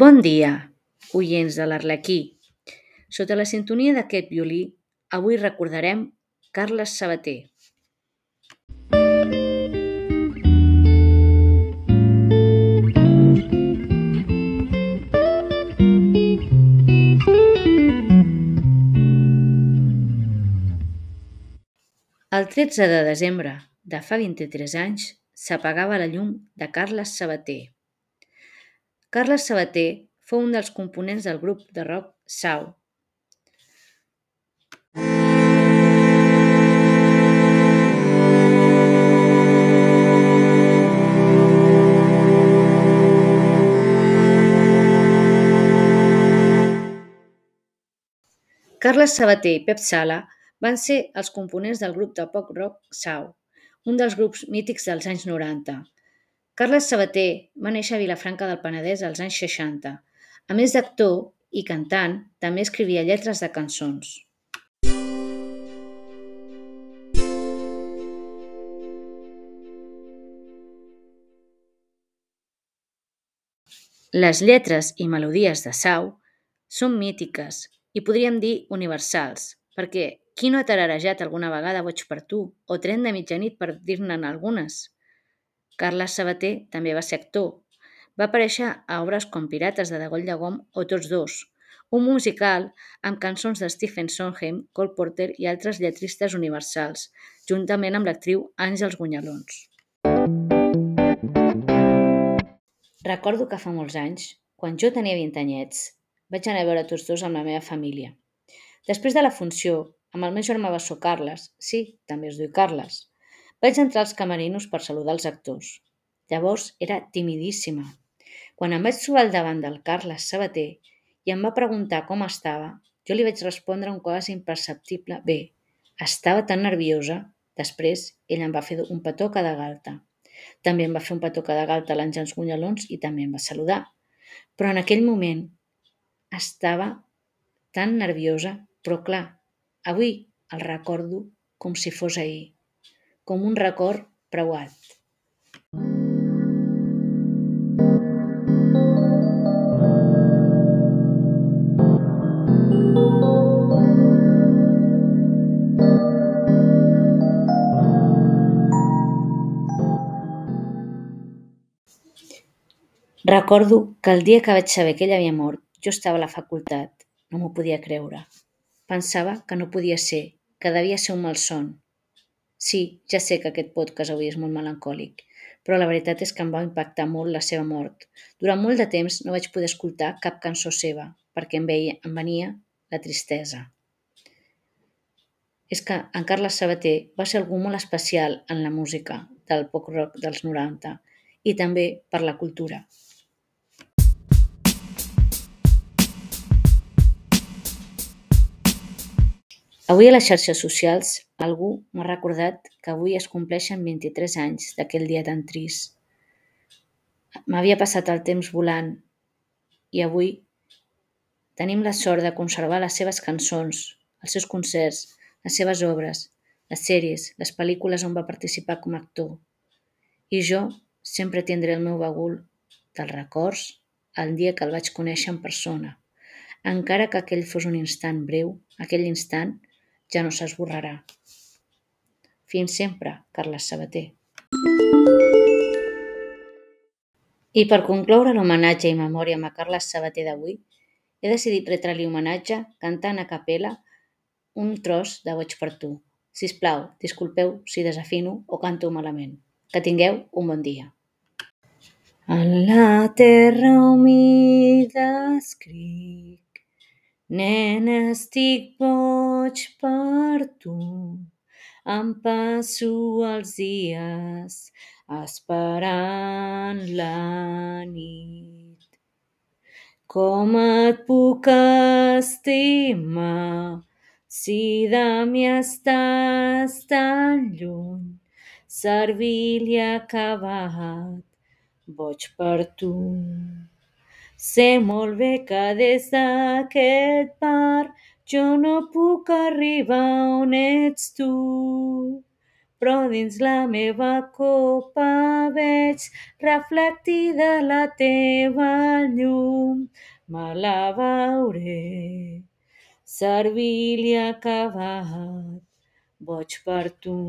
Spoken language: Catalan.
Bon dia, oients de l'Arlequí. Sota la sintonia d'aquest violí, avui recordarem Carles Sabater. El 13 de desembre de fa 23 anys s'apagava la llum de Carles Sabater. Carles Sabater fou un dels components del grup de rock Sau. Carles Sabater i Pep Sala van ser els components del grup de pop rock Sau, un dels grups mítics dels anys 90. Carles Sabater va néixer a Vilafranca del Penedès als anys 60. A més d'actor i cantant, també escrivia lletres de cançons. Les lletres i melodies de Sau són mítiques i podríem dir universals, perquè qui no ha tararejat alguna vegada Boig per tu o Tren de mitjanit per dir-ne'n algunes? Carles Sabater també va ser actor. Va aparèixer a obres com Pirates de Degoll de Gom o Tots dos, un musical amb cançons de Stephen Sondheim, Cole Porter i altres lletristes universals, juntament amb l'actriu Àngels Gunyalons. Recordo que fa molts anys, quan jo tenia 20 anyets, vaig anar a veure tots dos amb la meva família. Després de la funció, amb el meu germà bessó Carles, sí, també es diu Carles, vaig entrar als camerinos per saludar els actors. Llavors era timidíssima. Quan em vaig trobar al davant del Carles Sabater i em va preguntar com estava, jo li vaig respondre un quasi imperceptible bé. Estava tan nerviosa. Després, ell em va fer un petó cada galta. També em va fer un petó cada galta a l'Àngels Gunyalons i també em va saludar. Però en aquell moment estava tan nerviosa, però clar, avui el recordo com si fos ahir, com un record preuat. Recordo que el dia que vaig saber que ell havia mort, jo estava a la facultat. No m'ho podia creure. Pensava que no podia ser, que devia ser un malson. Sí, ja sé que aquest podcast avui és molt melancòlic, però la veritat és que em va impactar molt la seva mort. Durant molt de temps no vaig poder escoltar cap cançó seva, perquè em, veia, em venia la tristesa. És que en Carles Sabater va ser algú molt especial en la música del pop rock dels 90 i també per la cultura. Avui a les xarxes socials algú m'ha recordat que avui es compleixen 23 anys d'aquell dia tan trist. M'havia passat el temps volant i avui tenim la sort de conservar les seves cançons, els seus concerts, les seves obres, les sèries, les pel·lícules on va participar com a actor. I jo sempre tindré el meu bagul dels records el dia que el vaig conèixer en persona. Encara que aquell fos un instant breu, aquell instant ja no s'esborrarà. Fins sempre, Carles Sabater. I per concloure l'homenatge i memòria a Carles Sabater d'avui, he decidit retre-li homenatge cantant a capella un tros de Boig per tu. Si us plau, disculpeu si desafino o canto malament. Que tingueu un bon dia. En la terra humida escric Nena, estic boig per tu. Em passo els dies esperant la nit. Com et puc estimar si de mi estàs tan lluny? Servil i acabat, boig per tu. Que des d'aquest par jo no puc arribar on ets tu, però dins la meva copa veig reflectida la teva llum. Me la veuré, servir-li acabat, boig per tu.